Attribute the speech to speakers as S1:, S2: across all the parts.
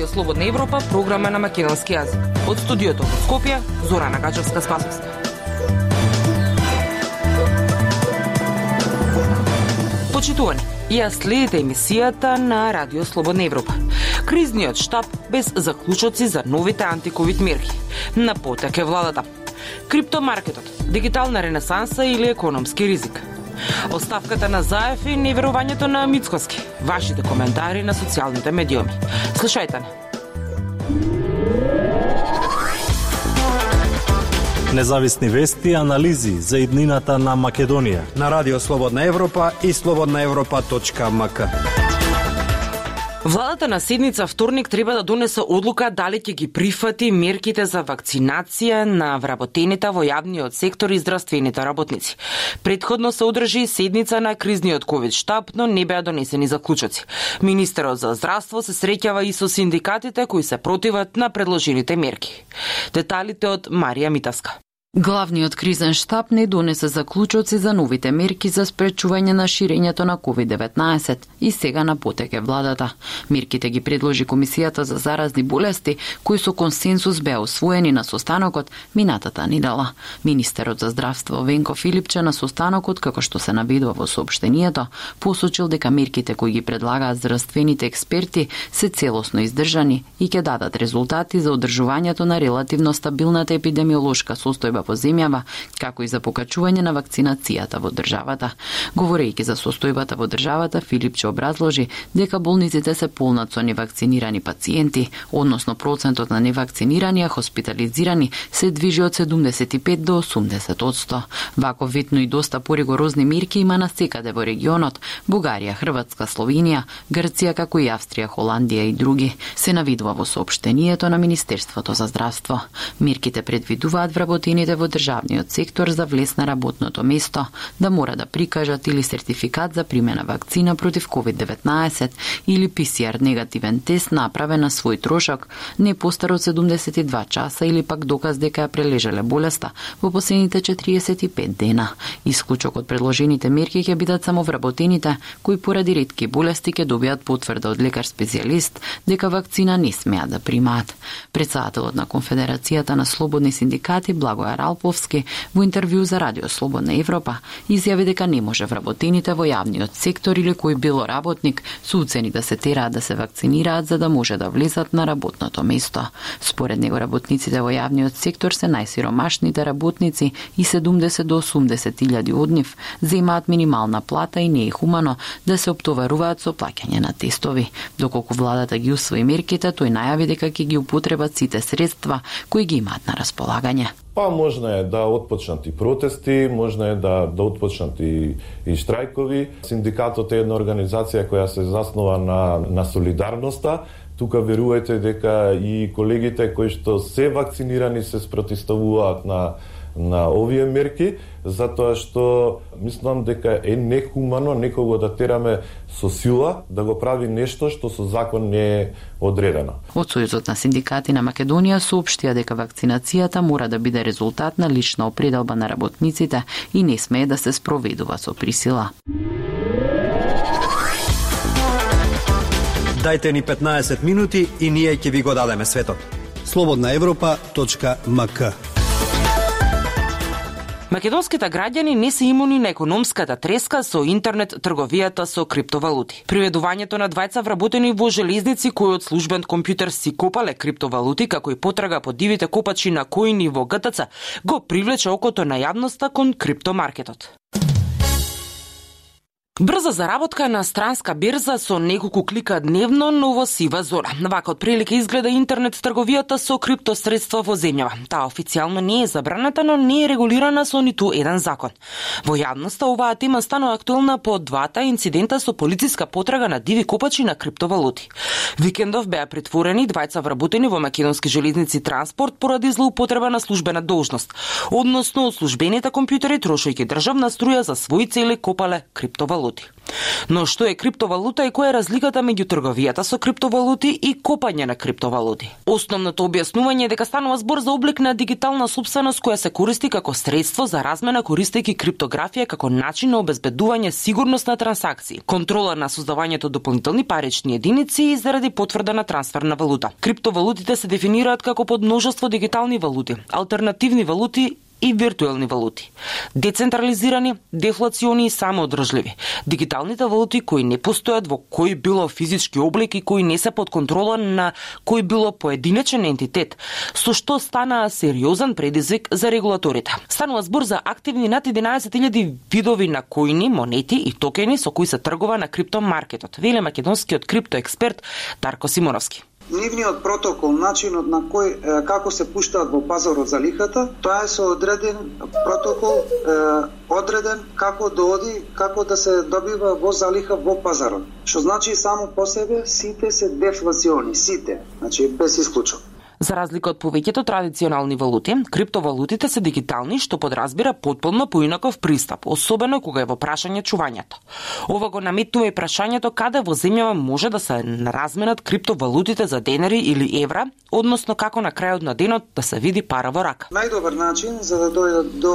S1: Радио Слободна Европа, програма на македонски јазик. Од студиото во Скопје, Зора Гачевска Спасовска. Почитувани, ја следите емисијата на Радио Слободна Европа. Кризниот штаб без заклучоци за новите антиковид мерки. На потек е владата. Криптомаркетот, дигитална ренесанса или економски ризик – Оставката на Заев и неверувањето на Мицкоски. Вашите коментари на социјалните медиуми. Слушајте не.
S2: Независни вести и анализи за иднината на Македонија
S3: на Радио Слободна Европа и слободнаевропа.мк.
S1: Владата на седница вторник треба да донесе одлука дали ќе ги прифати мерките за вакцинација на вработените во јавниот сектор и здравствените работници. Предходно се одржи седница на кризниот ковид штаб, но не беа донесени заклучоци. Министерот за здравство се среќава и со синдикатите кои се противат на предложените мерки. Деталите од Марија Митаска.
S4: Главниот кризен штаб не донесе заклучоци за новите мерки за спречување на ширењето на COVID-19 и сега на потеке владата. Мерките ги предложи Комисијата за заразни болести, кои со консенсус беа усвоени на состанокот минатата недела. Министерот за здравство Венко Филипче на состанокот, како што се наведува во сообштението, посочил дека мерките кои ги предлагаат здравствените експерти се целосно издржани и ќе дадат резултати за одржувањето на релативно стабилната епидемиолошка состојба во земјава, како и за покачување на вакцинацијата во државата. Говорејќи за состојбата во државата, Филипче образложи дека болниците се полнат со невакцинирани пациенти, односно процентот на невакцинирани а хоспитализирани се движи од 75 до 80 одсто. Вако витно и доста поригорозни мерки има на секаде во регионот, Бугарија, Хрватска, Словенија, Грција, како и Австрија, Холандија и други. Се навидува во соопштението на Министерството за здравство. Мерките предвидуваат вработените луѓето во државниот сектор за влез на работното место да мора да прикажат или сертификат за примена вакцина против COVID-19 или PCR негативен тест направен на свој трошок не постар од 72 часа или пак доказ дека ја прележале болеста во последните 45 дена. Исклучок од предложените мерки ќе бидат само вработените кои поради ретки болести ќе добијат потврда од лекар специјалист дека вакцина не смеа да примаат. Председателот на Конфедерацијата на слободни синдикати Алповски во интервју за Радио Слободна Европа изјави дека не може вработените во јавниот сектор или кој било работник се уцени да се тераат да се вакцинираат за да може да влезат на работното место. Според него работниците во јавниот сектор се најсиромашните работници и 70 до 80 илјади од нив земаат минимална плата и не е хумано да се оптоваруваат со плаќање на тестови. Доколку владата ги усвои мерките, тој најави дека ќе ги употребат сите средства кои ги имаат на располагање.
S5: Па можна е да отпочнат и протести, можна е да, да отпочнат и, и штрајкови. Синдикатот е една организација која се заснова на, на солидарноста. Тука верувајте дека и колегите кои што се вакцинирани се спротиставуваат на на овие мерки, затоа што мислам дека е нехумано некого да тераме со сила да го прави нешто што со закон не е одредено.
S4: Од Сојузот на синдикати на Македонија соопштија дека вакцинацијата мора да биде резултат на лична определба на работниците и не смее да се спроведува со присила.
S3: Дайте ни 15 минути и ние ќе ви го дадеме светот. Слободна Европа.мк
S1: Македонските граѓани не се имуни на економската треска со интернет трговијата со криптовалути. Приведувањето на двајца вработени во железници кои од службен компјутер си копале криптовалути како и потрага по дивите копачи на коини во ГТЦ го привлече окото на јавноста кон криптомаркетот. Брза заработка на странска берза со неколку клика дневно, но во сива зона. Вака отприлика изгледа интернет трговијата со криптосредства во земјава. Таа официјално не е забраната, но не е регулирана со ниту еден закон. Во јавноста оваа тема станува актуелна по двата инцидента со полициска потрага на диви копачи на криптовалути. Викендов беа притворени двајца вработени во македонски железници транспорт поради злоупотреба на службена должност, односно од службените компјутери трошејќи државна струја за своји цели копале криптовалути криптовалути. Но што е криптовалута и која е разликата меѓу трговијата со криптовалути и копање на криптовалути? Основното објаснување е дека станува збор за облик на дигитална собственост која се користи како средство за размена користејќи криптографија како начин на обезбедување сигурност на трансакции, контрола на создавањето дополнителни парични единици и заради потврдена трансферна валута. Криптовалутите се дефинираат како подмножество дигитални валути, алтернативни валути и виртуелни валути. Децентрализирани, дефлациони и самоодржливи. Дигиталните валути кои не постојат во кој било физички облик и кои не се под контрола на кој било поединечен ентитет, со што станаа сериозен предизвик за регулаторите. Станува збор за активни над 11.000 видови на коини, монети и токени со кои се тргува на криптомаркетот, вели македонскиот криптоексперт Тарко Симоновски
S6: нивниот протокол, начинот на кој како се пуштаат во пазарот за лихата, тоа е со одреден протокол е, одреден како да оди, како да се добива во залиха во пазарот. Што значи само по себе сите се дефлациони, сите, значи без исклучок.
S1: За разлика од повеќето традиционални валути, криптовалутите се дигитални, што подразбира потполно поинаков пристап, особено кога е во прашање чувањето. Ова го наметнува и прашањето каде во земјава може да се разменат криптовалутите за денари или евра, односно како на крајот на денот да се види пара во рака.
S6: Најдобар начин за да дојдат до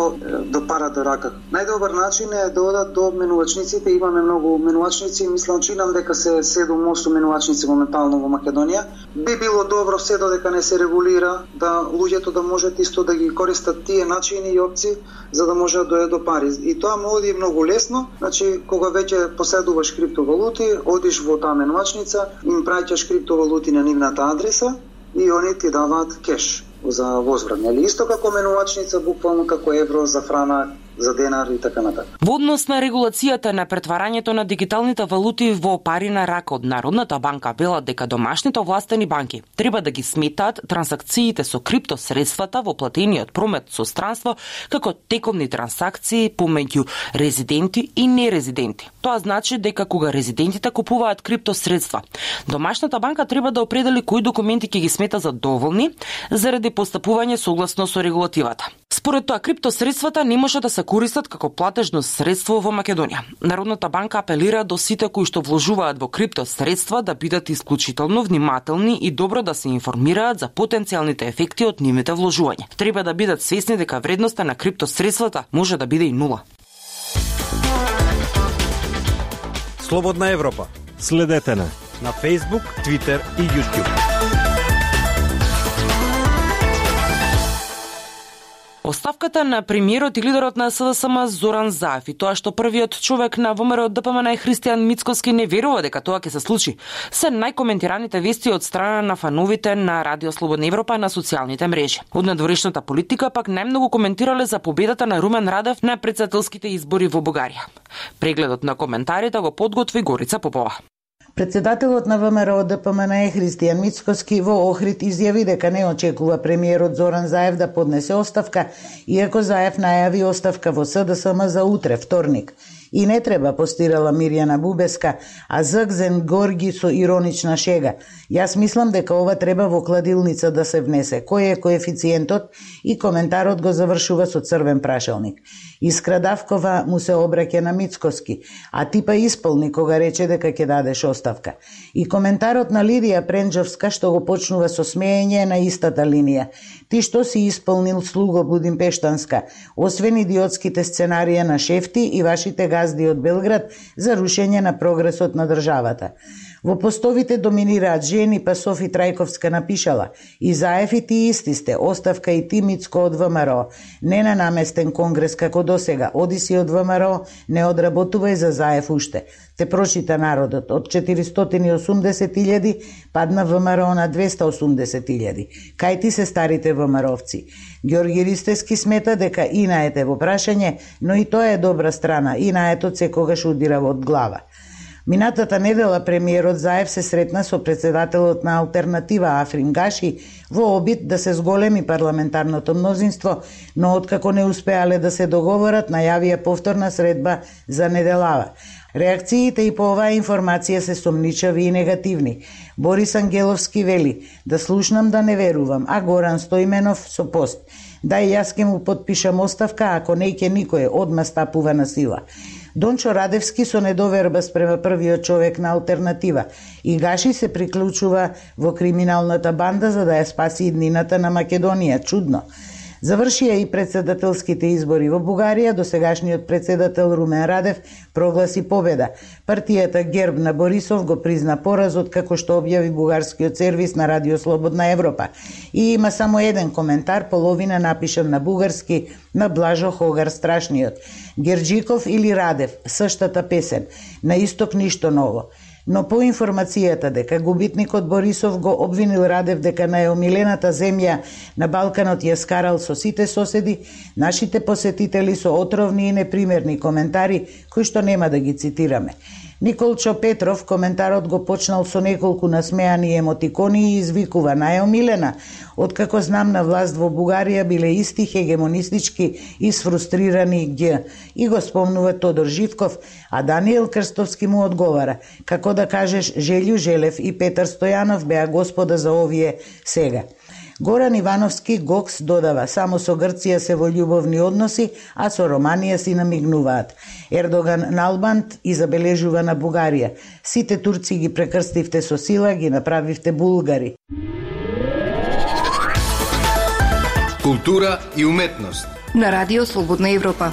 S6: до парата рака. Најдобар начин е да одат до менувачниците, имаме многу менувачници, мислам чинам дека се 7-8 менувачници моментално во Македонија. Би било добро се додека не се се регулира да луѓето да можат исто да ги користат тие начини и опции за да може да дојде до пари. И тоа му оди многу лесно, значи кога веќе поседуваш криптовалути, одиш во таа менувачница, им праќаш криптовалути на нивната адреса и они ти даваат кеш за возврат. Нели исто како менувачница, буквално како евро за франак за денар и така натаму.
S1: Во однос на регулацијата на претварањето на дигиталните валути во пари на рака од Народната банка велат дека домашните овластени банки треба да ги сметаат трансакциите со криптосредствата во платениот промет со странство како тековни трансакции помеѓу резиденти и нерезиденти. Тоа значи дека кога резидентите купуваат криптосредства, домашната банка треба да определи кои документи ќе ги смета за доволни заради постапување согласно со регулативата. Според тоа, криптосредствата не може да се користат како платежно средство во Македонија. Народната банка апелира до сите кои што вложуваат во крипто средства да бидат исклучително внимателни и добро да се информираат за потенцијалните ефекти од нивните вложувања. Треба да бидат свесни дека вредноста на крипто средствата може да биде и нула.
S3: Слободна Европа.
S2: Следете на
S3: на Facebook, Twitter и YouTube.
S1: Оставката на премиерот и лидерот на СДСМ Зоран Заев и тоа што првиот човек на ВМРО ДПМН е Христијан Мицковски не верува дека тоа ќе се случи, се најкоментираните вести од страна на фановите на Радио Слободна Европа на социјалните мрежи. Од надворешната политика пак најмногу коментирале за победата на Румен Радев на председателските избори во Бугарија. Прегледот на коментарите го подготви Горица Попова.
S7: Председателот на ВМРО ДПМН Христијан Мицкоски во Охрид изјави дека не очекува премиерот Зоран Заев да поднесе оставка, иако Заев најави оставка во СДСМ за утре, вторник. И не треба, постирала Мирјана Бубеска, а Згзен Горги со иронична шега. Јас мислам дека ова треба во кладилница да се внесе. Кој е коефициентот? И коментарот го завршува со црвен прашалник. Искра Давкова му се обраќа на Мицкоски, а ти па исполни кога рече дека ќе дадеш оставка. И коментарот на Лидија Пренџовска што го почнува со смеење на истата линија. Ти што си исполнил слуго Будимпештанска, освен идиотските сценарија на Шефти и вашите газди од Белград за рушење на прогресот на државата. Во постовите доминираат жени, па Софи Трајковска напишала и Заев и ти исти сте, оставка и ти Мицко од ВМРО. Не на наместен конгрес како досега, оди си од ВМРО, не одработувај за Заев уште. Те прочита народот, од 480.000 падна ВМРО на 280.000. Кај ти се старите ВМРО-овци? Георги Ристески смета дека инаете во прашање, но и тоа е добра страна, инаето секогаш удира од глава. Минатата недела премиерот Заев се сретна со председателот на Алтернатива Африм Гаши во обид да се зголеми парламентарното мнозинство, но откако не успеале да се договорат, најавија повторна средба за неделава. Реакциите и по оваа информација се сомничави и негативни. Борис Ангеловски вели, да слушнам да не верувам, а Горан Стоименов со пост. Да и јас ке му подпишам оставка, ако не ќе никој, одма стапува на сила. Дончо Радевски со недоверба спрема првиот човек на алтернатива и Гаши се приклучува во криминалната банда за да ја спаси иднината на Македонија. Чудно. Завршија и председателските избори во Бугарија, досегашниот председател Румен Радев прогласи победа. Партијата Герб на Борисов го призна поразот како што објави бугарскиот сервис на Радио Слободна Европа. И има само еден коментар, половина напишан на бугарски, на Блажо Хогар Страшниот. Герджиков или Радев, същата песен. На исток ништо ново но по информацијата дека губитникот Борисов го обвинил Радев дека на омилената земја на Балканот ја скарал со сите соседи, нашите посетители со отровни и непримерни коментари, кои што нема да ги цитираме. Николчо Петров коментарот го почнал со неколку насмеани емотикони и извикува најомилена, откако знам на власт во Бугарија биле исти хегемонистички и сфрустрирани г. И го спомнува Тодор Живков, а Даниел Крстовски му одговара, како да кажеш Желју Желев и Петар Стојанов беа господа за овие сега. Горан Ивановски Гокс додава, само со Грција се во љубовни односи, а со Романија си намигнуваат. Ердоган Налбант и забележува на Бугарија. Сите турци ги прекрстивте со сила, ги направивте булгари.
S8: Култура и уметност.
S9: На Радио Слободна Европа.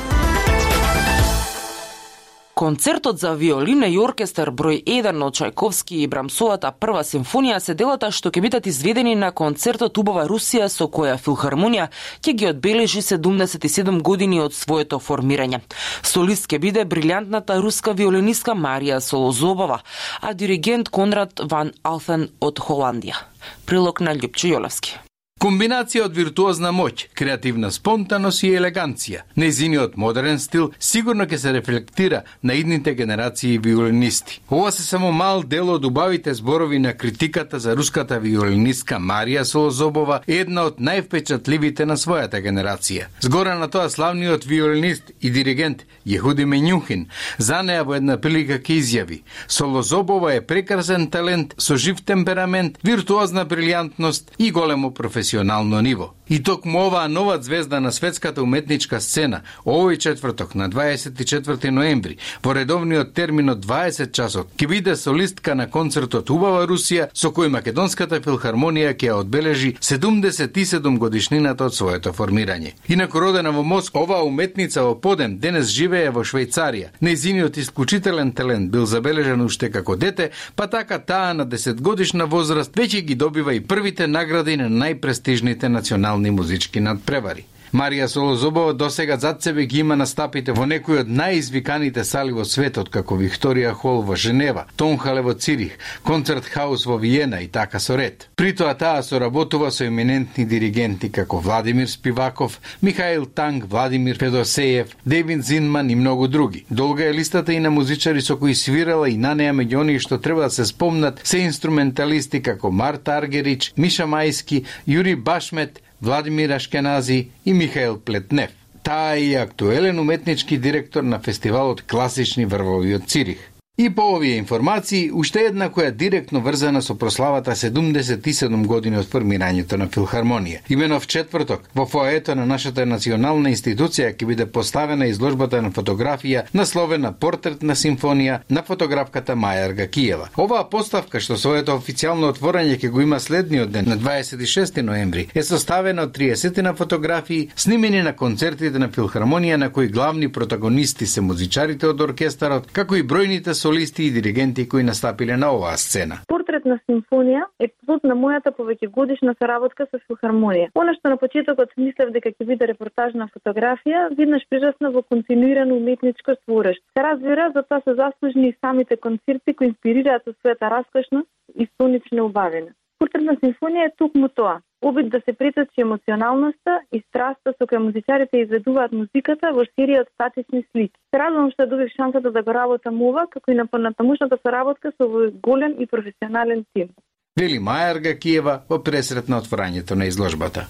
S1: Концертот за виолина и оркестар број 1 од Чајковски и Брамсовата прва симфонија се делата што ќе бидат изведени на концертот Убава Русија со која филхармонија ќе ги одбележи 77 години од своето формирање. Солист ќе биде брилјантната руска виолинистка Марија Солозобова, а диригент Конрад Ван Алфен од Холандија. Прилог на Љупчо Јолевски.
S8: Комбинација од виртуозна моќ, креативна спонтаност и елеганција. Незиниот модерен стил сигурно ќе се рефлектира на идните генерации виолинисти. Ова се само мал дел од убавите зборови на критиката за руската виолинистка Марија Солозобова, една од највпечатливите на својата генерација. Згора на тоа славниот виолинист и диригент Јехуди Менјухин за неа во една прилика ке изјави Солозобова е прекрасен талент со жив темперамент, виртуозна брилјантност и големо професионалност професионално ниво. И токму оваа нова звезда на светската уметничка сцена, овој четврток на 24 ноември, во редовниот термин од 20 часот, ќе биде солистка на концертот Убава Русија, со кој Македонската филхармонија ќе одбележи 77 годишнината од своето формирање. Инаку родена во Моск, оваа уметница во подем денес живее во Швајцарија. Нејзиниот исклучителен талент бил забележан уште како дете, па така таа на 10 годишна возраст веќе ги добива и првите награди на најпрестижните национални национални музички надпревари. Марија Солозобова досега зад себе ги има настапите во некои од најизвиканите сали во светот, како Викторија Хол во Женева, Тонхале во Цирих, Концерт Хаус во Виена и така со ред. При тоа таа соработува со еминентни диригенти како Владимир Спиваков, Михаил Танг, Владимир Федосеев, Девин Зинман и многу други. Долга е листата и на музичари со кои свирала и на неа меѓу оние што треба да се спомнат се инструменталисти како Марта Аргерич, Миша Мајски, Јури Башмет, Владимир Ашкенази и Михаил Плетнев. Таа е актуелен уметнички директор на фестивалот Класични врвови од Цирих. И по овие информации, уште една која директно врзана со прославата 77 години од формирањето на Филхармонија. Имено в четврток, во фоето на нашата национална институција ќе биде поставена изложбата на фотографија насловена Портрет на симфонија на фотографката Маја Аргакиева. Оваа поставка што своето официјално отворање ќе го има следниот ден на 26 ноември е составена од 30 на фотографии снимени на концертите на Филхармонија на кои главни протагонисти се музичарите од оркестарот, како и бројните солисти и диригенти кои настапиле на оваа сцена.
S10: Портрет на симфонија е плод на мојата повеќегодишна соработка со филхармонија. Она што на почетокот мислев дека ќе биде репортажна фотографија, виднаш прирасна во континуирано уметничко творештво. Се разбира, за тоа се заслужни и самите концерти кои инспирираат со својата раскошност и сонична убавина. Портрет симфонија е токму тоа обид да се преточи емоционалноста и страста со која музичарите изведуваат музиката во серија од статични слики. Се радувам што добив шансата да го работам ова, како и на понатамушната соработка со овој голем и професионален тим.
S8: Вели Мајар Гакиева во пресрет на отворањето на изложбата.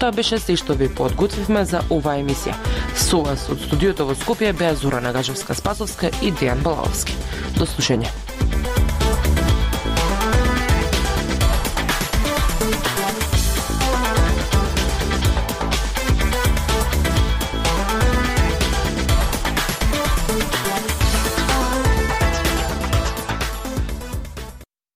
S1: Тоа беше се што ви подготвивме за оваа емисија. Со вас од студиото во Скопје беа Зора Нагажевска Спасовска и Дејан Балаовски. До слушање.